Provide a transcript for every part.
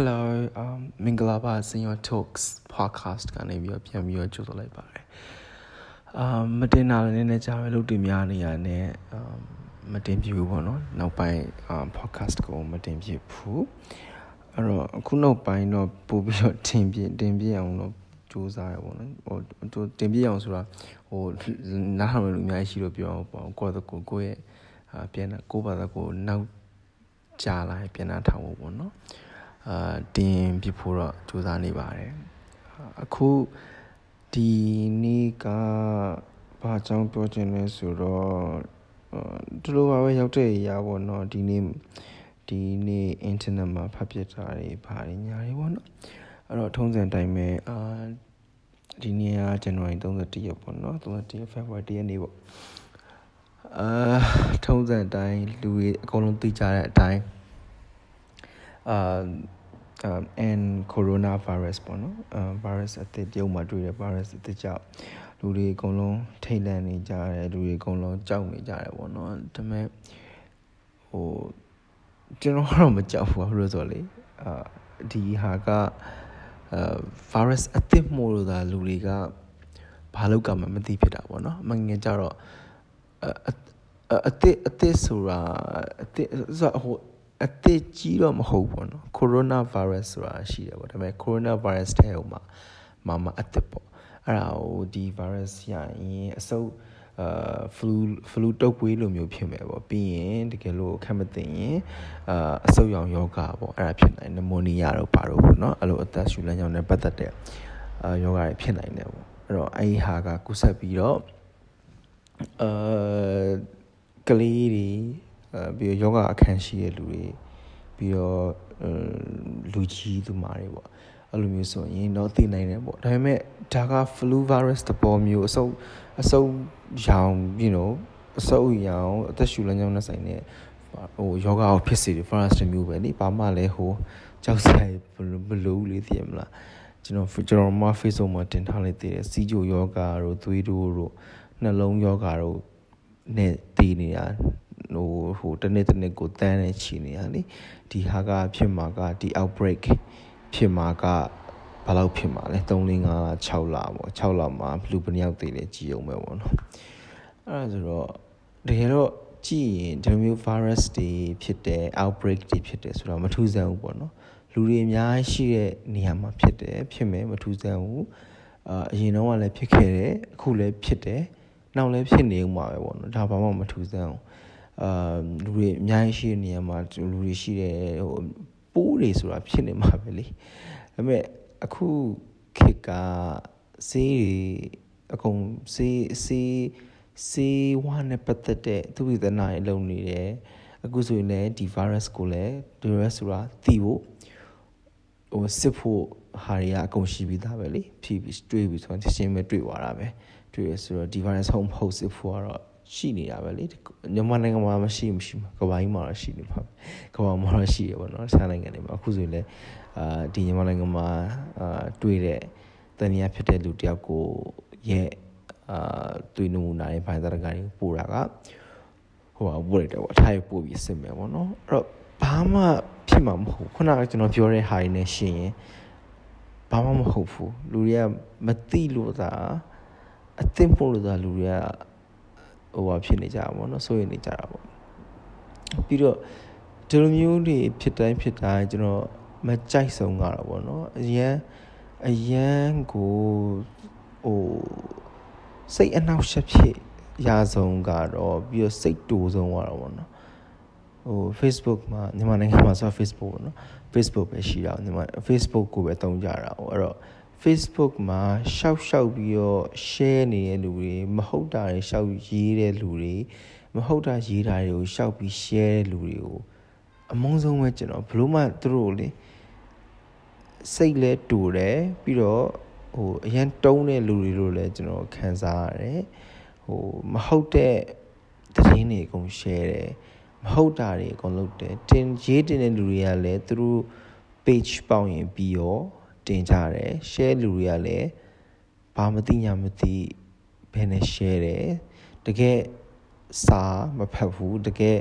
Hello um မင်္ဂလာပါ Senior Talks podcast ကနေပြီးတော့ပြန်ပြီးတော့ကြိုဆိုလိုက်ပါတယ်။ um မတင်တာလည်းနည်းနည်းကြားပဲလုပ်တင်များနေရတဲ့ um မတင်ပြဘူးပေါ့နော်။နောက်ပိုင်း um podcast ကိုမတင်ပြဘူး။အဲ့တော့အခုနောက်ပိုင်းတော့ပို့ပြီးတော့တင်ပြတင်ပြအောင်လို့စူးစမ်းရပေါ့နော်။ဟိုတင်ပြအောင်ဆိုတာဟိုနားထောင်လို့အများကြီးရှိလို့ပြောအောင်ပေါ့။ကိုယ့်ကိုကိုယ့်ရဲ့ပြန်ကိုယ့်ဘာသာကိုနောက်ကြာလာပြန်နားထောင်ဖို့ပေါ့နော်။ အာတင်ပြဖို့တော့စူးစမ်းနေပါတယ်အခုဒီနေ့ကဘာကြောင့်ပြောချင်လဲဆိုတော့ဒီလိုပါပဲရောက်တဲ့အရာပေါ့နော်ဒီနေ့ဒီနေ့ internet မှာဖတ်ပြတာတွေဘာတွေညာတွေပေါ့နော်အဲ့တော့ထုံးစံတိုင်းပဲအာဒီနေ့က January 31ရက်ပေါ့နော်31 February 1ရက်နေ့ပေါ့အာထုံးစံတိုင်းလူတွေအကုန်လုံးသိကြတဲ့အတိုင်းအာ um and coronavirus ပေါ့နော်အ virus အသစ်တရုတ်မှာတွေ့တဲ့ virus အသစ်ကြောင့်လူတွေအကုန်လုံးထိတ်လန့်နေကြတယ်လူတွေအကုန်လုံးကြောက်နေကြတယ်ပေါ့နော်ဒါပေမဲ့ဟိုကျွန်တော်ကတော့မကြောက်ဘူးဘာလို့ဆိုတော့လေအာဒီဟာကအာ virus အသစ်မို့လို့သာလူတွေကဘာလို့ကမှမသိဖြစ်တာပေါ့နော်မငယ်ကြတော့အသစ်အသစ်ဆိုတာအသစ်ဆိုဟို အသက်ကြီးတော့မဟုတ်ဘူးနော်ကိုရိုနာဗိုင်းရပ်စ်ဆိုတာရှိတယ်ပေါ့ဒါပေမဲ့ကိုရိုနာဗိုင်းရပ်စ်တဲ့ဟိုမှာမမအသက်ပေါ့အဲ့ဒါဟိုဒီဗိုင်းရပ်စ်ရရင်အဆုပ်အာ flu flu တုပ်ကွေးလိုမျိုးဖြစ်မယ်ပေါ့ပြီးရင်တကယ်လို့ခံမသိရင်အာအဆုပ်ရောင်ယောဂပေါ့အဲ့ဒါဖြစ်နိုင်နမိုနီးယားတော့ပါတော့ပေါ့နော်အဲ့လိုအသက်ရှူလမ်းကြောင်းနဲ့ပတ်သက်တဲ့အာယောဂတွေဖြစ်နိုင်တယ်ပေါ့အဲ့တော့အဲ့ဒီဟာကကုဆက်ပြီးတော့အာကလေးတွေ အဲပြီးတော့ယောဂအခန်းရှိတဲ့လူတွေပြီးတော့လူကြီးသူမာတွေပေါ့အဲ့လိုမျိုးဆိုရင်တော့သိနိုင်တယ်ပေါ့ဒါပေမဲ့ဒါက flu virus တပေါ်မျိုးအဆုပ်အဆုပ်ရောင် you know အဆုပ်ရောင်အသက်ရှူလမ်းကြောင်းနဲ့ဆိုင်တဲ့ဟိုယောဂကိုဖြစ်စေတယ် virus တမျိုးပဲနိဘာမှလည်းဟိုကြောက်စရာဘလို့လေသိရမလားကျွန်တော်ကျွန်တော်မှ Facebook မှာတင်ထားလိုက်သေးတယ်စီးကြိုယောဂါတို့သွေးတိုးတို့နှလုံးယောဂါတို့နဲ့တည်နေတာ ဟိုဟိုတနေ့တနေ့ကိုတန်းနေချီနေတာလေဒီဟာကဖြစ်မှာကဒီ outbreak ဖြစ်မှာကဘယ်လောက်ဖြစ်မှာလဲ3 4 5 6လပေါ့6လမှာဘလူးဘယ်နှယောက်သေးလဲကြည်အောင်ပဲပေါ့နော်အဲ့ဒါဆိုတော့တကယ်တော့ကြည့်ရင်ဒီမျိုး virus တွေဖြစ်တယ် outbreak တွေဖြစ်တယ်ဆိုတော့မထူးဆန်းဘူးပေါ့နော်လူတွေအများကြီးရှိတဲ့နေရာမှာဖြစ်တယ်ဖြစ်မယ်မထူးဆန်းဘူးအာအရင်တော့ကလည်းဖြစ်ခဲ့တယ်အခုလည်းဖြစ်တယ်နောက်လည်းဖြစ်နေဦးမှာပဲပေါ့နော်ဒါဘာမှမထူးဆန်းဘူး အာလူတွေအများကြီးရှိတဲ့နေရာမှာလူတွေရှိတယ်ဟိုပိုးတွေဆိုတာဖြစ်နေမှာပဲလေဒါပေမဲ့အခုခေတ်ကဆေးတွေအကုန်ဆေးဆေးဆေးဝါးနဲ့ပတ်သက်တဲ့သူဝိသနာတွေလုပ်နေတယ်အခုဆိုရင်လည်းဒီ virus ကိုလည်း virus ဆိုတာသိဖို့ဟိုစစ်ဖို့ဟာတွေကအကုန်ရှိပြီးသားပဲလေဖြည့်ပြီးတွေးပြီးဆိုတော့ရှင်းမဲတွေးသွားတာပဲတွေးရဆိုတော့ဒီ virus ဟုတ်မဟုတ်စစ်ဖို့ကတော့ ရှိနေတာပဲလေမြန်မာနိုင်ငံမှာမရှိမရှိကဘာကြီးမှာတော့ရှိနေပါကဘာမှာတော့ရှိရပါတော့ဆန်းနိုင်ငံတွေမှာအခုဆိုရင်လည်းအာဒီမြန်မာနိုင်ငံမှာအာတွေ့တဲ့တန်ရာဖြစ်တဲ့လူတယောက်ကိုရဲ့အာတွေ့နမှုနာရဲ့ဘိုင်းသားကကြီးပို့တာကဟိုဟာပို့လိုက်တယ်ပေါ့အထိုင်ပို့ပြီးစစ်မယ်ပေါ့နော်အဲ့တော့ဘာမှဖြစ်မှာမဟုတ်ခုနကကျွန်တော်ပြောတဲ့ဟာတွေနဲ့ရှင်ရင်ဘာမှမဟုတ်ဘူးလူတွေကမသိလို့သာအသိဖို့လို့သာလူတွေက ဟိုဟာဖြစ်နေကြတာပေါ့နော်စိုးရိမ်နေကြတာပေါ့ပြီးတော့ဒီလိုမျိုးတွေဖြစ်တိုင်းဖြစ်တိုင်းကျွန်တော်မကြိုက်ဆုံးကတော့ပေါ့နော်အရန်အရန်ကိုဟိုစိတ်အနှောက်အယှက်ဖြစ်ရဆုံးကတော့ပြီးတော့စိတ်တူဆုံးကတော့ပေါ့နော်ဟို Facebook မှာမြန်မာနိုင်ငံမှာဆို Facebook ပေါ့နော် Facebook ပဲရှိတာမြန်မာ Facebook ကိုပဲတုံးကြတာဟိုအဲ့တော့ Facebook မှာရှောက်ရှောက်ပြီးတော့ share နေတဲ့လူတွေမဟုတ်တာတွေရှောက်ရေးတဲ့လူတွေမဟုတ်တာရေးတာတွေကိုရှောက်ပြီး share တဲ့လူတွေကိုအမုန်းဆုံးပဲကျွန်တော်ဘလို့မှသူတို့လေစိတ်လဲတူတယ်ပြီးတော့ဟိုအရန်တုံးတဲ့လူတွေလို့လည်းကျွန်တော်ခံစားရတယ်ဟိုမဟုတ်တဲ့သတင်းတွေအကုန် share တယ်မဟုတ်တာတွေအကုန်လုပ်တယ်တင်ရေးတင်တဲ့လူတွေကလည်းသူတို့ page ပေါက်ရင်ပြီးရော တင်ကြတယ် share လူတွေကလည်းဘာမသိညာမသိဘယ်နဲ့ share တယ်တကယ်စာမဖတ်ဘူးတကယ်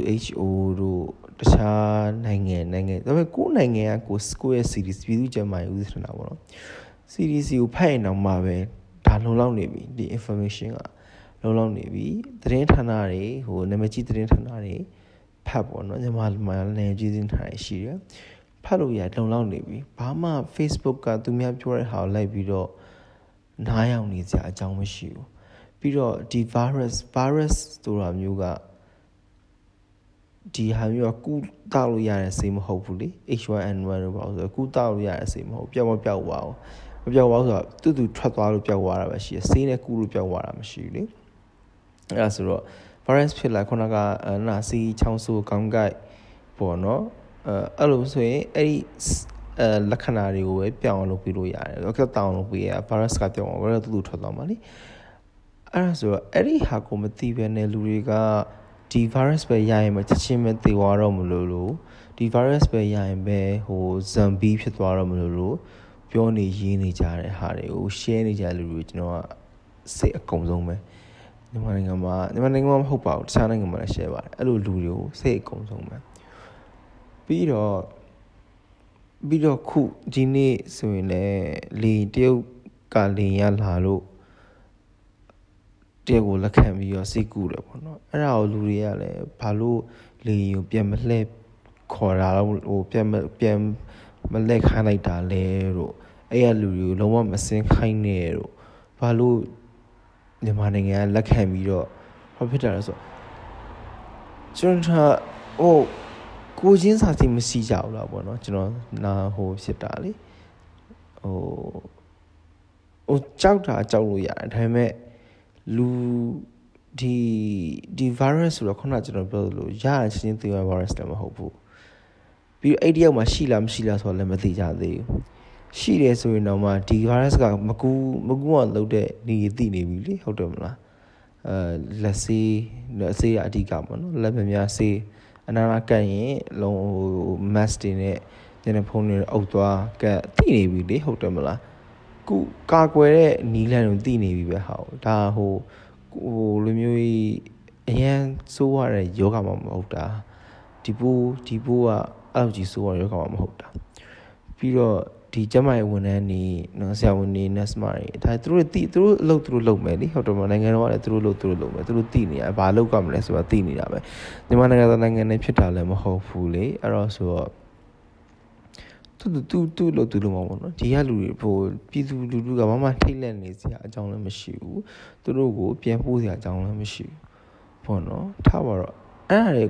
WHO တို့တခြားနိုင်ငံနိုင်ငံဒါပေမဲ့ကိုယ်နိုင်ငံကကိုကိုယ့်ရဲ့ CDC ပြည်သူ့ကျန်းမာရေးဦးစီးဌာနပေါ့နော် CDC ကိုဖတ်ရင်တော့မှပဲဒါလုံလောက်နေပြီဒီ information ကလုံလောက်နေပြီသတင်းဌာနတွေဟိုနာမည်ကြီးသတင်းဌာနတွေဖတ်ပေါ့နော်ညီမမှာလည်းကြီးသတင်းဌာနတွေရှိတယ် ဖတ်လို့ရလုံလောက်နေပြီဘာမှ Facebook ကသူများပြောတဲ့ဟာကိုလိုက်ပြီးတော့နားရောက်နေကြအကြောင်းမရှိဘူးပြီးတော့ဒီ virus virus ဆိုတာမျိုးကဒီဟာမျိုးကကူးတောက်လို့ရတဲ့ဆေးမဟုတ်ဘူးလေ H1N1 လို့ပေါ့ဆိုကူးတောက်လို့ရတဲ့ဆေးမဟုတ်ပျောက်မပျောက်ပါဘူးမပျောက်ပါဘူးဆိုတော့တူတူထွက်သွားလို့ပျောက်သွားတာပဲရှိတယ်ဆေးနဲ့ကူးလို့ပျောက်သွားတာမရှိဘူးလေအဲ့ဒါဆိုတော့ virus ဖြစ်လာခုနကနာစီချောင်းဆိုးကောင်းကိုက်ပေါ့နော် အဲအဲ့လိုဆိုရင်အဲ့ဒီအဲလက္ခဏာတွေကိုပဲပြောင်းအောင်လုပ်ပြီးလို့ရတယ်။တော့တောင်းလုပ်ပြီးရ virus ကပြောင်းအောင်တော့တူတူထွက်သွားမှာလေ။အဲ့ဒါဆိုတော့အဲ့ဒီဟာကိုမသိဘဲနဲ့လူတွေကဒီ virus ပဲရရင်မချက်ချင်းပဲသေသွားတော့မလို့လို့ဒီ virus ပဲရရင်ပဲဟို zombie ဖြစ်သွားတော့မလို့လို့ပြောနေရင်းနေကြတဲ့ဟာတွေကို share နေကြလူတွေကျွန်တော်ကစိတ်အကုန်ဆုံးပဲမြန်မာနိုင်ငံမှာမြန်မာနိုင်ငံမှာမဟုတ်ပါဘူးတခြားနိုင်ငံမှာလည်း share ပါတယ်အဲ့လိုလူတွေကိုစိတ်အကုန်ဆုံးပဲ ပြီးတော့ပြီးတော့ခုဒီနေ့ဆိုရင်လည်းလေတရုတ်ကလေရလာလို့တယောက်ကိုလက်ခံပြီးတော့စိတ်ကူတယ်ပေါ့နော်အဲ့ဒါကိုလူတွေကလည်းဘာလို့လေကိုပြန်မလှည့်ခေါ်တာတော့ဟိုပြန်ပြန်မလှည့်ခိုင်းလိုက်တာလဲတို့အဲ့ရလူတွေကိုလုံးဝမစင်ခိုင်းနဲ့တို့ဘာလို့မြန်မာနိုင်ငံကလက်ခံပြီးတော့ဘာဖြစ်တာလဲဆိုကျွန်တော်ဟို ကိုချင်းစာစီမရှိကြဘူးလားပေါ့နော်ကျွန်တော်နာဟိုဖြစ်တာလေဟိုဟိုကြောက်တာကြောက်လို့ရတယ်ဒါပေမဲ့လူဒီဒီ virus ဆိုတော့ခုနကကျွန်တော်ပြောသလိုရရချင်းချင်းသိရ virus လည်းမဟုတ်ဘူးပြီးတော့အဲ့ဒီရောက်မှာရှိလားမရှိလားဆိုတော့လည်းမသိကြသေးဘူးရှိတယ်ဆိုရင်တော့မှဒီ virus ကမကူမကူအောင်လုပ်တဲ့နေသိနေပြီလေဟုတ်တယ်မလားအဲလက်စေးလက်စေးအဓိကပေါ့နော်လက်မများစေး အနာနာကတ်ရင်လုံးဟို mask တွေနဲ့ညနေဖုန်းတွေအုပ်သွားကတ်သိနေပြီလေဟုတ်တယ်မလားကုကာကွယ်တဲ့နီးလန်းကိုသိနေပြီပဲဟာဒါဟိုဟိုလိုမျိုးကြီးအရန်စိုးရတဲ့ယောဂမှမဟုတ်တာဒီပူဒီပူကအဲ့လိုကြီးစိုးရယောဂမှမဟုတ်တာပြီးတော့ ဒီကျမရဲ့ဝန်ထမ်းနေနော်ဆရာဝန်နေ nurse မတွေဒါသူတို့တိသူတို့အလုပ်သူတို့လုပ်မယ်လीဟုတ်တယ်မနိုင်ငံတော်ကလည်းသူတို့လုပ်သူတို့လုပ်မယ်သူတို့တိနေရဘာလုပ်ကြမလဲဆိုတာတိနေတာပဲမြန်မာနိုင်ငံသားနိုင်ငံနဲ့ဖြစ်တာလည်းမဟုတ်ဘူးလေအဲ့တော့ဆိုတော့သူသူသူလို့သူလို့မဟုတ်ဘူးနော်ဒီကလူတွေဟိုပြည်သူလူထုကဘာမှထိတ်လန့်နေစရာအကြောင်းလည်းမရှိဘူးသူတို့ကိုပြန်ပို့စရာအကြောင်းလည်းမရှိဘူးပေါ့နော်ထားပါတော့အဲ့ဒါတွေ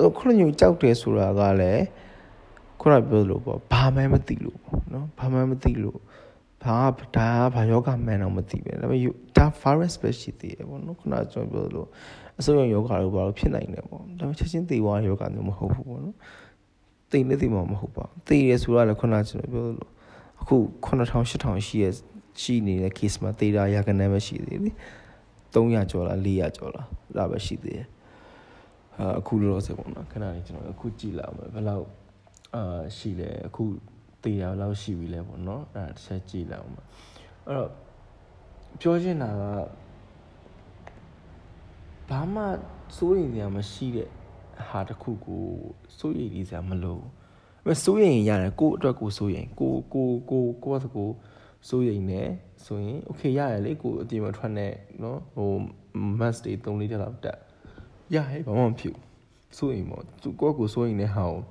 ကိုခုနကကြောက်တယ်ဆိုတာကလည်း ခုနပြောလို့ပေါ့ဘာမှမသိလို့ပေါ့နော်ဘာမှမသိလို့ဘာဒါဘာယောဂမှန်တော့မသိပဲဒါပေမဲ့ဒါ virus ပဲရှိသေးတယ်ပေါ့နော်ခုနကကျွန်တော်ပြောလို့အစိုးရယောဂလို့ဘာလို့ဖြစ်နိုင်တယ်ပေါ့ဒါပေမဲ့ချက်ချင်းသေသွားယောဂမျိုးမဟုတ်ဘူးပေါ့နော်တိတ်နေတိတ်မှမဟုတ်ပါဘူးတိတ်ရဲဆိုတာလည်းခုနကျွန်တော်ပြောလို့အခု9000 8000ရှိရရှိနေတဲ့ case မှာတေတာရကနေပဲရှိသေးတယ်300ကျော်လား400ကျော်လားဒါပဲရှိသေးတယ်အခုလောလောဆယ်ပေါ့နော်ခဏလေးကျွန်တော်အခုကြည့်လာအောင်ဘယ်လောက် အာရှိလဲအခုတေတာဘယ်လောက်ရှိပြီလဲပေါ့နော်အဲ့ဒါတစ်ချက်ကြည့်လာအောင်အဲ့တော့ပြောချင်တာကဘာမှစိုးရိမ်စရာမရှိတဲ့ဟာတစ်ခုကိုစိုးရိမ်နေစရာမလိုဘူးစိုးရိမ်ရတယ်ကိုယ့်အတွက်ကိုစိုးရိမ်ကိုကိုကိုကိုယ့်အကိုစိုးရိမ်နေဆိုရင်โอเคရတယ်လေကိုအပြင်မှာထွက်နေနော်ဟို mask တွေ3လေးတက်လောက်တက်ရဟဲ့ဘာမှမဖြစ်ဘူးစိုးရိမ်ပေါ့သူကိုယ့်ကိုစိုးရိမ်နေဟာကို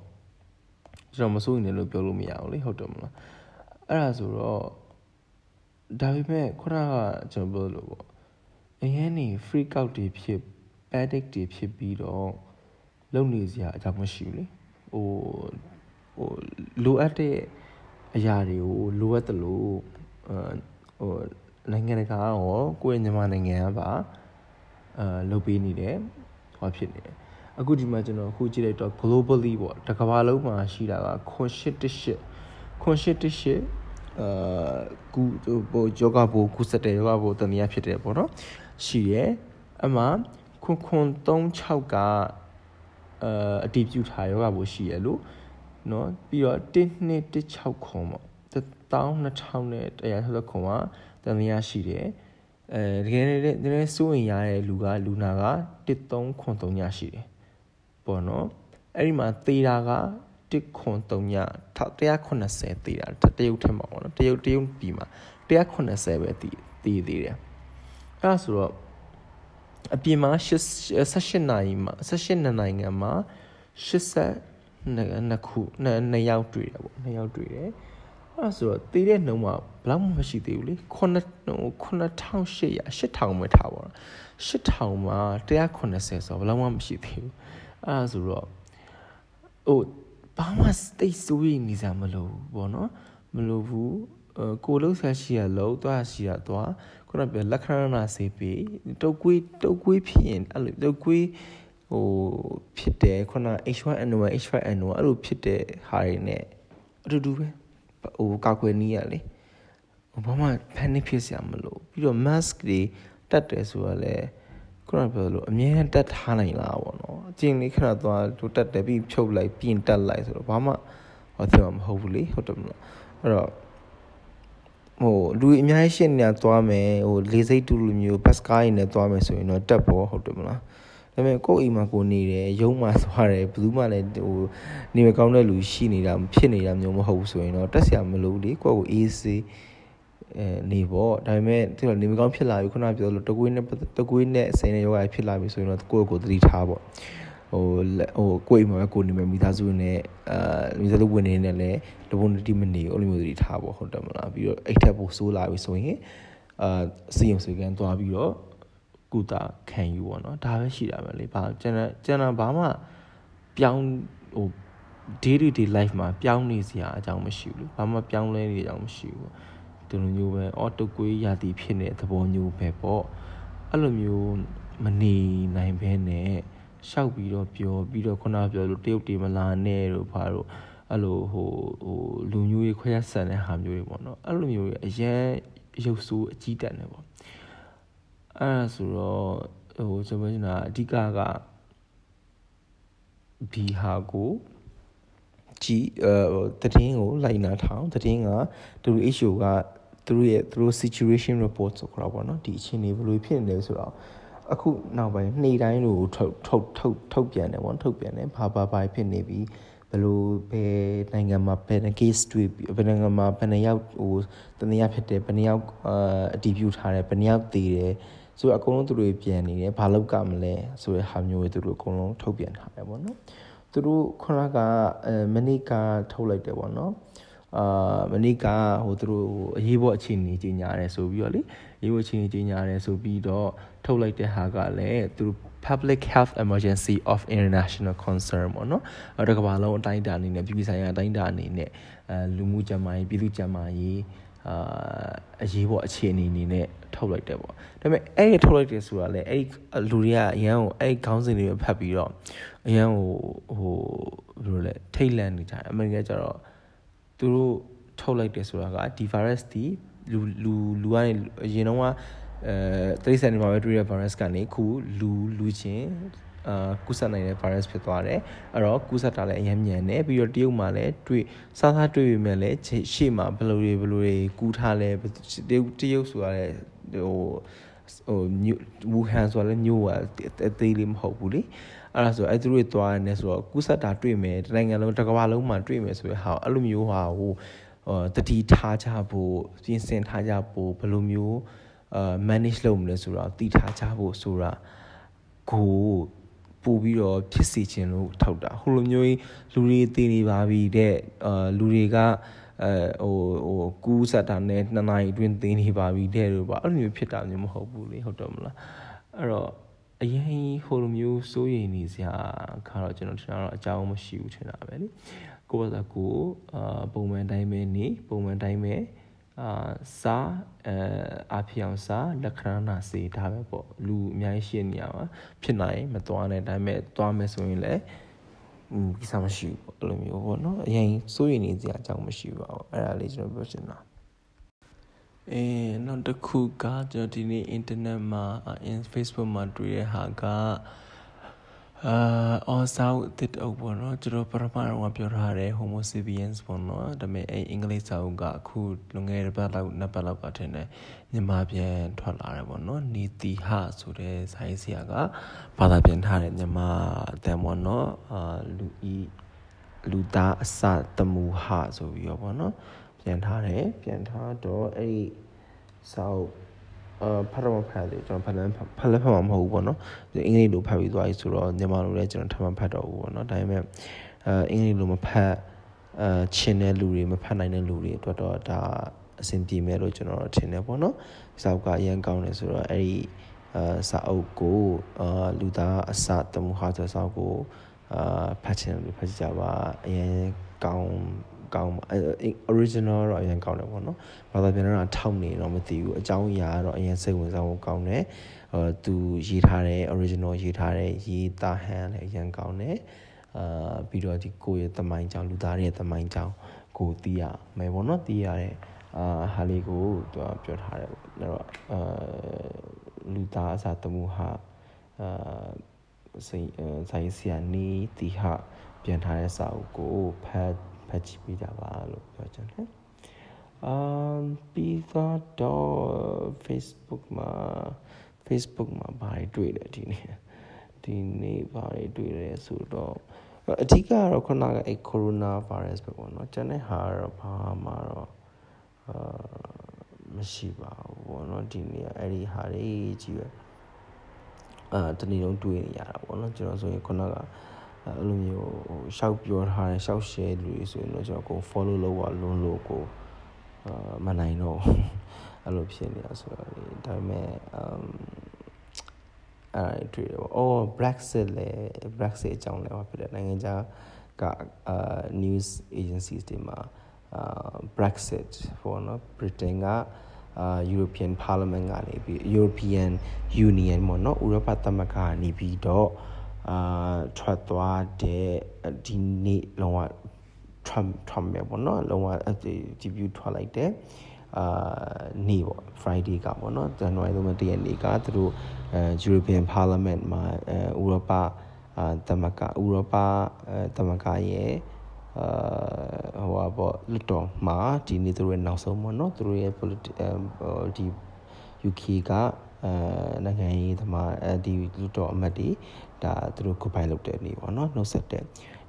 ကျွန်တော်မစိုးရိမ်နေလို့ပြောလို့မရဘူးလေဟုတ်တယ်မလားအဲ့ဒါဆိုတော့ဒါပေမဲ့ခုနကကျွန်တော်ပြောလို့ပေါ့အရင်နေ freak out တွေဖြစ် panic တွေဖြစ်ပြီးတော့လုံနေစရာအကြောင်းမရှိဘူးလေဟိုဟိုလိုအပ်တဲ့အရာတွေကိုလိုအပ်တယ်လို့ဟိုနိုင်ငံတကာရောကိုယ့်ရဲ့မြန်မာနိုင်ငံကပါအာလုပ်ပေးနေတယ်ဟောဖြစ်နေတယ် အခုဒီမှာကျွန်တော်ခုကြည့်လိုက်တော့ globally ပေါ့တကမ္ဘာလုံးမှာရှိတာက988 988အာကူဟိုယောဂဘိုကူစတဲ့ယောဂဘိုတန်ရဖြစ်တယ်ပေါ့နော်ရှိရဲအမှခွန်ခွန်36ကအာအတီးပြူထားယောဂဘိုရှိရဲလို့နော်ပြီးတော့1216ခွန်ပေါ့12000နဲ့160ခွန်ကတန်ရရှိတယ်အဲတကယ်တကယ်စိုးရင်ရတဲ့လူကလူနာက13ခွန်3ညရှိတယ် ပေါ့နော်အဲ့ဒီမှာသေတာက193ည180သေတာတရုတ်ထက်မှာပေါ့နော်တရုတ်တရုတ်ပြည်မှာ180ပဲသေသေသေးတယ်အဲ့ဒါဆိုတော့အပြင်မှာ18နိုင်မှာ18နိုင်ငံမှာ80နှစ်ခုနှစ်ယောက်တွေ့တယ်ပေါ့နှစ်ယောက်တွေ့တယ်အဲ့ဆိုတော့သေးတဲ့နှုံးမှာဘလောက်မှမရှိသေးဘူးလေ9800 8000ပဲထားပါတော့8000မှာ180ဆိုတော့ဘလောက်မှမရှိသေးဘူး အဲ့ဒါဆိုတော့ဟိုဘာမှတိတ်ဆိုးရနေစရာမလိုဘူးပေါ့နော်မလိုဘူးကိုလုံးဆက်ရှိရလို့သွားရှိရသွားခုနပြောလက်ခဏနာစေးပြီးတုတ်ကွေးတုတ်ကွေးဖြစ်ရင်အဲ့လိုတုတ်ကွေးဟိုဖြစ်တယ်ခုန H1N1 H5N1 အဲ့လိုဖြစ်တဲ့ဟာတွေ ਨੇ အတူတူပဲဟိုကောက်ွယ်နီးရလေဟိုဘာမှ panic ဖြစ်စရာမလိုပြီးတော့ mask တွေတက်တယ်ဆိုတော့လေ ခုနပြောလို့အမြဲတမ်းတက်ထားနိုင်လားပေါ့နော်အကျဉ်းလေးခဏသွားတို့တက်တယ်ပြီးဖြုတ်လိုက်ပြင်တက်လိုက်ဆိုတော့ဘာမှဟောတယ်မဟုတ်ဘူးလေဟုတ်တယ်မလားအဲ့တော့ဟိုလူအများကြီးရှင်းနေတာသွားမယ်ဟိုလေစိတ်တူလူမျိုးဘတ်စကားရင်းနဲ့သွားမယ်ဆိုရင်တော့တက်ပေါ်ဟုတ်တယ်မလားဒါပေမဲ့ကိုယ့်အိမ်မှာကိုနေတယ်ရုံးမှာသွားတယ်ဘယ်သူမှလည်းဟိုနေမကောင်းတဲ့လူရှိနေတာဖြစ်နေတာမျိုးမဟုတ်ဘူးဆိုရင်တော့တက်ဆရာမလို့လေကိုယ့်ကိုအေးစေး အဲနေပေါ့ဒါပေမဲ့သူကနေမကောင်းဖြစ်လာပြီခုနပြောလို့တကွေးနဲ့တကွေးနဲ့အစိမ်းနဲ့ယောဂဖြစ်လာပြီဆိုရင်တော့ကိုယ့်ကိုယ်သတိထားပေါ့ဟိုဟိုကိုယ့်အိမ်မှာပဲကိုနေမယ်မိသားစုနဲ့အာမိသားစုဝင်နေနေလည်းတပုံတီမနေအဲ့လိုမျိုးသတိထားပေါ့ဟုတ်တယ်မလားပြီးတော့အိတ်ထက်ပိုဆိုးလာပြီဆိုရင်အာစီယုံစီကန်သွားပြီးတော့ကုသခံယူပေါ့နော်ဒါပဲရှိတာပဲလေဘာကျန်တဲ့ကျန်တာဘာမှပြောင်းဟို day to day life မှာပြောင်းနေစရာအကြောင်းမရှိဘူးဘာမှပြောင်းလဲနေကြအောင်မရှိဘူး ဒီလိုမျိုးပဲအော်တုတ်ကွေးရာသီဖြစ်နေတဲ့သဘောမျိုးပဲပေါ့အဲ့လိုမျိုးမနေနိုင်ဘဲနဲ့ရှောက်ပြီးတော့ပြောပြီးတော့ခုနပြောလို့တရုတ်တေမလာနဲ့တို့ဘာလို့အဲ့လိုဟိုဟိုလူမျိုးရေးခွဲဆန်တဲ့ဟာမျိုးတွေပေါ့နော်အဲ့လိုမျိုးအရန်ရုပ်ဆိုးအကြီးတက်နေပေါ့အဲ့ဒါဆိုတော့ဟိုကျွန်တော်ကကအဓိကကဒီဟာကို ကြည်အဲတည်င်းကိုလိုက်နာထောင်တည်င်းက WHO ကသူတို့ရဲ့သူတို့ situation report ဆိုခေါ်တာပေါ့နော်ဒီအခြေအနေဘယ်လိုဖြစ်နေလဲဆိုတော့အခုနောက်ပိုင်းနေ့တိုင်းလို့ထုတ်ထုတ်ထုတ်ထုတ်ပြန်တယ်ပေါ့ထုတ်ပြန်တယ်ဘာဘာဘာဖြစ်နေပြီဘယ်လိုဘယ်နိုင်ငံမှာဘယ် case တွေ့ဘယ်နိုင်ငံမှာဘယ်နှယောက်ဟိုတနည်းဖြစ်တယ်ဘယ်နှယောက်အာအတည်ပြုထားတယ်ဘယ်နှယောက်တည်တယ်ဆိုတော့အကုန်လုံးသူတို့ပြန်နေတယ်ဘာလောက်ကမလဲဆိုတဲ့ဟာမျိုးတွေသူတို့အကုန်လုံးထုတ်ပြန်ထားတယ်ပေါ့နော် သူတို့ခုနကအဲမနေ့ကထုတ်လိုက်တယ်ပေါ့နော်အာမနေ့ကဟိုသူတို့အရေးပေါ်အခြေအနေကြီးညာတယ်ဆိုပြီးတော့လေအရေးပေါ်အခြေအနေကြီးညာတယ်ဆိုပြီးတော့ထုတ်လိုက်တဲ့ဟာကလည်းသူတို့ public health emergency of international concern ပေါ့နော်အဲ့ဒါကဘာလုံးအတိုင်းအတာအနေနဲ့ပြည်ပဆိုင်ရာအတိုင်းအတာအနေနဲ့အဲလူမှုကျန်းမာရေးပြည်သူ့ကျန်းမာရေး အာအရေးပေါ်အခြေအနေအနေနဲ့ထုတ်လိုက်တယ်ပေါ့ဒါပေမဲ့အဲ့ဒီထုတ်လိုက်တယ်ဆိုတာလေအဲ့လူတွေကအရန်ကိုအဲ့ခေါင်းစဉ်တွေဖတ်ပြီးတော့အရန်ကိုဟိုဘယ်လိုလဲထိတ်လန့်နေကြတယ်အမေရိကကျတော့သူတို့ထုတ်လိုက်တယ်ဆိုတာကဒီ virus ဒီလူလူလူကနေအရင်တော့ကအဲတိရစ္ဆာန်တွေမှာပဲတွေ့တဲ့ virus ကနေခုလူလူချင်း အာကူးစက်နိုင်တဲ့ virus ဖြစ်သွားတယ်အဲ့တော့ကူးစက်တာလည်းအများမြန်တယ်ပြီးတော့တရုတ်မှာလည်းတွေ့စားစားတွေ့ပြီမဲ့လည်းရှေ့မှာဘယ်လိုတွေဘယ်လိုတွေကူးထားလဲတရုတ်တရုတ်ဆိုရတဲ့ဟိုဟိုဝူဟန်ဆိုလည်းမြို့ကအသေးလေးမဟုတ်ဘူးလေအဲ့ဒါဆိုအဲ့သူတို့သွားနေဆိုတော့ကူးစက်တာတွေ့မယ်တနိုင်ငံလုံးတစ်ကမ္ဘာလုံးမှာတွေ့မယ်ဆိုရဟာအဲ့လိုမျိုးဟာဟိုတတိထားကြဖို့ပြင်ဆင်ထားကြဖို့ဘယ်လိုမျိုးအာ manage လုပ်မလဲဆိုတော့တည်ထားကြဖို့ဆိုတာကို ပို့ပြီးတော့ဖြစ်စေခြင်းလို့ထောက်တာဟိုလိုမျိုးလူတွေတည်နေပါပြီတဲ့အာလူတွေကအဲဟိုဟိုကူးစက်တာနဲ့နှစ်နာရီအတွင်းသိနေပါပြီတဲ့လို့ပါအဲ့လိုမျိုးဖြစ်တာမျိုးမဟုတ်ဘူးလေဟုတ်တယ်မလားအဲ့တော့အရင်ဟိုလိုမျိုးစိုးရိမ်နေစရာခါတော့ကျွန်တော်ထင်တာတော့အကြောင်းမရှိဘူးထင်တာပဲလေကိုယ့်ဘာသာကိုအာပုံမှန်တိုင်းပဲနေပုံမှန်တိုင်းပဲ အာစာအဲအဖြစ်အောင်စာလက္ခဏာစေဒါပဲပေါ့လူအများကြီးရှိနေရပါဖြစ်နိုင်မသွားနဲ့ဒါပေမဲ့သွားမယ်ဆိုရင်လည်းอืมကိစ္စမရှိဘူးအဲ့လိုမျိုးပေါ့နော်အရင်စိုးရိမ်နေစရာအကြောင်းမရှိပါဘူးအဲ့ဒါလေးကျွန်တော်ပြောချင်တာအဲနောက်တစ်ခုကကျွန်တော်ဒီနေ့ internet မှာ in Facebook မှာတွေ့တဲ့ဟာက အာအော်ဆောက်တစ်အုပ်ပေါ့နော်ကျွန်တော်ပထမတော့ပြောထားတယ် homo sapiens ပေါ့နော်ဒါပေမဲ့အဲအင်္ဂလိပ်စာအုပ်ကအခုလွန်ခဲ့တဲ့ပတ်လောက်နှစ်ပတ်လောက်ကထင်တယ်မြန်မာပြန်ထွက်လာတယ်ပေါ့နော်နီတီဟဆိုတဲ့စာရေးဆရာကဘာသာပြန်ထားတယ်မြန်မာအတန်ပေါ့နော်အာလူဤလူသားအစတမူဟဆိုပြီးတော့ပေါ့နော်ပြန်ထားတယ်ပြန်ထားတော့အဲ့ဒီစာအုပ် အာဖတ်တော့ဖတ်တယ်ကျွန်တော်ဖတ်လည်းဖတ်လည်းဖတ်မှာမဟုတ်ဘူးပေါ့နော်အင်္ဂလိပ်လိုဖတ်ပြီးသွားပြီဆိုတော့မြန်မာလိုလည်းကျွန်တော်ထပ်မဖတ်တော့ဘူးပေါ့နော်ဒါပေမဲ့အဲအင်္ဂလိပ်လိုမဖတ်အဲချင်တဲ့လူတွေမဖတ်နိုင်တဲ့လူတွေအတွက်တော့ဒါအဆင်ပြေမယ်လို့ကျွန်တော်ထင်တယ်ပေါ့နော်စာအုပ်ကအရင်ကောင်းတယ်ဆိုတော့အဲ့ဒီအာစာအုပ်ကိုအာလူသားအစတမှုဟာဆိုစာအုပ်ကိုအာဖတ်ချင်လို့ဖတ်ကြပါအရင်ကောင်း ကောင်း original တော့အရင်ကောင်းတယ်ပေါ့နော်ဘာသာပြန်တော့ထောက်နေတော့မသိဘူးအကြောင်းအရာတော့အရင်စိတ်ဝင်စားဖို့ကောင်းတယ်အဲသူရေးထားတဲ့ original ရေးထားတဲ့ရေးသားဟန်လည်းအရင်ကောင်းတယ်အာပြီးတော့ဒီကိုယ့်ရဲ့သမိုင်းကြောင်းလူသားရဲ့သမိုင်းကြောင်းကိုသိရမယ်ပေါ့နော်သိရတဲ့အာဟာလေးကိုသူကပြောထားတယ်ပေါ့အဲ့တော့အာလူသားအစားတမှုဟာအာစိတ်ဆိုင်ဆရာနီးတီဟာပြန်ထားတဲ့စာအုပ်ကိုဖတ် ဖတ်ကြည့်ပေးကြပါလို့ပြောချင်တယ်။ um ပြီးတော့ Facebook မှာ Facebook မှာဘာတွေတွေ့တယ်ဒီနေ့ဒီနေ့ဘာတွေတွေ့လဲဆိုတော့အဓိကကတော့ခုနကအဲ corona virus ပဲပေါ့နော်။ကျန်တဲ့ဟာတော့ဘာမှတော့အာမရှိပါဘူးပေါ့နော်ဒီနေ့အဲ့ဒီဟာတွေကြီးပဲအာတနေ့လုံးတွေ့နေရတာပေါ့နော်ကျွန်တော်ဆိုရင်ခုနက အဲ့လိုမျိုးဟိုရှောက်ပြောထားတယ်ရှောက် share လူတွေဆိုရင်တော့ကျွန်တော်ကို follow လုပ်ပါလွန်းလို့ကိုအာမနိုင်တော့အဲ့လိုဖြစ်နေတာဆိုတော့လေဒါပေမဲ့ um အဲ့တွေ့တယ်ပေါ့အော် Brexit လေ Brexit အကြောင်းလည်းဟောဖြစ်တယ်နိုင်ငံခြားကအာ news agencies တွေမှာအာ Brexit ပေါ့နော် Britain ကအာ European Parliament ကနေပြီး European Union ပေါ့နော်ဥရောပသမဂ္ဂကနေပြီးတော့ အာထွက်သွားတဲ့ဒီနေ့လုံးဝ Trump Trump ပဲပေါ့နော်လုံးဝ debut ထွက်လိုက်တဲ့အာနေ့ပေါ့ Friday ကပေါ့နော် January 3ရက်နေ့ကသူတို့အဲ European Parliament မှာအဲဥရောပအာသမဂ္ဂဥရောပအဲသမဂ္ဂရဲ့အာဟိုပါပေါ့လွတ်တော်မှာဒီနေ့သူတို့ရဲ့နောက်ဆုံးပေါ့နော်သူတို့ရဲ့ political ဒီ UK ကအဲနိုင်ငံရေးသမားအဲဒီလူတော်အမတ်တွေ ဒါသူတို့ခုပိုင်လုပ်တဲ့နေ့ပေါ့နော်နှုတ်ဆက်တဲ့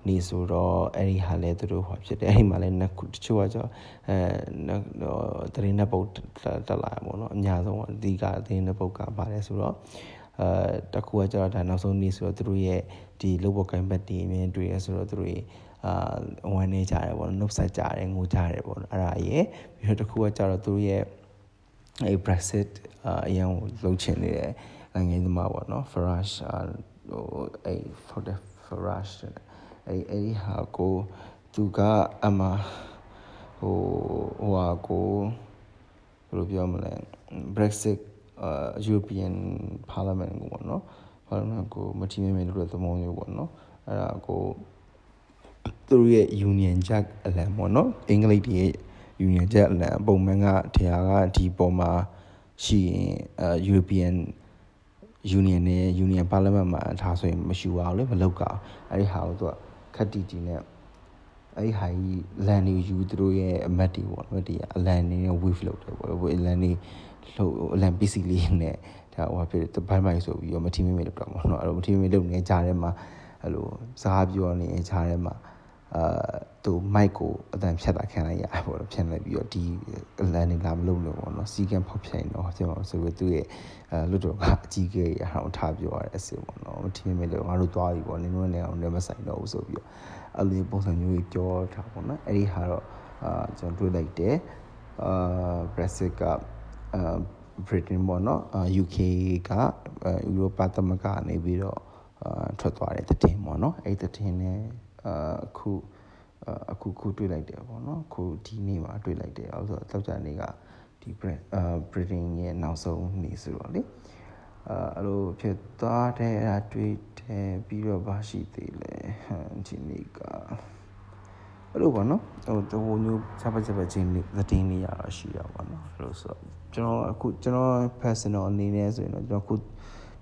နေ့ဆိုတော့အဲ့ဒီဟာလဲသူတို့ဟောဖြစ်တယ်အဲ့ဒီမှာလဲနှစ်ခုတချို့ကကြောအဲတရင်နှစ်ပုတ်တက်လာပေါ့နော်အများဆုံးအဓိကတရင်နှစ်ပုတ်ကပါတယ်ဆိုတော့အဲတခုကကျတော့ဒါနောက်ဆုံးနေ့ဆိုတော့သူတို့ရဲ့ဒီလုပ်ဖို့ကိုင်းဘက်တီအမြင်တွေ့ရဆိုတော့သူတို့ရဲ့အာဝန်နေကြတယ်ပေါ့နှုတ်ဆက်ကြတယ်ငိုကြတယ်ပေါ့အဲ့ဒါရဲ့ပြီးတော့တခုကကျတော့သူတို့ရဲ့အဲ Brexit အရင်လှုပ်ချင်နေတဲ့နိုင်ငံသမားပေါ့နော် Farage ဟိုအဲ for the Farage အဲအဲဒီဟာကိုသူကအမဟိုဟိုဟာကိုဘယ်လိုပြောမလဲ Brexit အာ European Parliament ကိုပေါ့နော် Parliament ကိုမထီမဲ့မဲ့လို့သမောမျိုးပေါ့နော်အဲ့ဒါကိုသူတို့ရဲ့ Union Jack အလံပေါ့နော်အင်္ဂလိပ်တွေရဲ့ Union Jack အလံပုံမှန်ကတရားကဒီပေါ်မှာရှိရင်အဲ European Union နဲ့ Union Parliament မှာထားဆိုရင်မရှိပါဘူးလေမလောက်ကအဲ့ဒီဟာကိုသူကခက်တီတီနဲ့အဲ့ဒီဟာကြီးလန်နေယူသူတို့ရဲ့အမတ်တွေပေါ့အမတ်တွေအလန်နေနဲ့ wave လုပ်တယ်ပေါ့အလန်နေလှုပ်အလန် PC လေးနဲ့ဒါဟိုဖြစ်တယ်ဘိုင်းဘိုင်းဆိုပြီးတော့မထီမေမေလုပ်တော့ပေါ့နော်အဲ့လိုမထီမေမေလုပ်နေကြတဲ့မှာအဲ့လိုစကားပြောနေကြတဲ့မှာ အာသူမိုက်ကိုအတန်ဖြတ်တာခံလိုက်ရပေါ့ဖြတ်လိုက်ပြီးတော့ဒီလန်နေလာမလုပ်လို့ပေါ့နော်စီကံဖောက်ဖြတ်ရင်တော့ကျွန်တော်ဆိုပြီးသူ့ရဲ့အဲလွတ်တော်ကအကြီးကြီးရအောင်ထားပြောရတဲ့အစီပေါ့နော်ထင်းမေလို့ငါတို့သွားပြီပေါ့နင်းတို့လည်းအောင်လည်းမဆိုင်တော့ဘူးဆိုပြီးတော့အဲ့လိုပုံစံမျိုးကြီးပြောထားပေါ့နော်အဲ့ဒီဟာတော့အာကျွန်တော်တွေ့လိုက်တယ်အာ Brexit ကအာ Britain ပေါ့နော် UK ကဥရောပသမဂ္ဂနေပြီးတော့အာထွက်သွားတဲ့တည်င်းပေါ့နော်အဲ့ဒီတည်င်းနဲ့ အခုအခုခုတွေ့လိုက်တယ်ပေါ့နော်ခုဒီနေ့မှာတွေ့လိုက်တယ်အဲ့ဆိုတော့တောက်ကြနေ့ကဒီ Britain ရဲ့နောက်ဆုံးနေ့ဆိုတော့လေအဲ့လိုဖြစ်သွားတဲ့အဲ့ဒါတွေ့တယ်ပြီးတော့ဘာရှိသေးလဲဒီနေ့ကအဲ့လိုပေါ့နော်ဟိုတဟိုမျိုးချက်ပတ်ချက်ပတ်ချင်းသတင်းလေးရတာရှိရပါတော့အဲ့လိုဆိုကျွန်တော်အခုကျွန်တော် personal အနေနဲ့ဆိုရင်တော့ကျွန်တော်ခု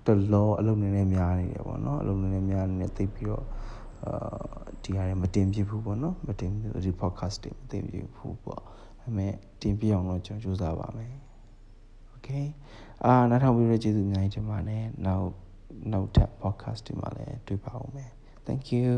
တလောအလုပ်နည်းနည်းများနေတယ်ပေါ့နော်အလုပ်နည်းနည်းများနေတယ်သိပြီးတော့ အာဒီဟာတွေမတင်ပြဘူးပေါ့နော်မတင်ဒီ podcast တွေမတင်ပြဘူးပေါ့ဒါပေမဲ့တင်ပြအောင်တော့ကျွန်တော်စူးစမ်းပါမယ် okay အာနောက်ထောင်ပြီးရကျေးဇူးအများကြီးတင်ပါတယ်နောက်နောက်ထပ် podcast တွေမှာလည်းတွေ့ပါဦးမယ် thank you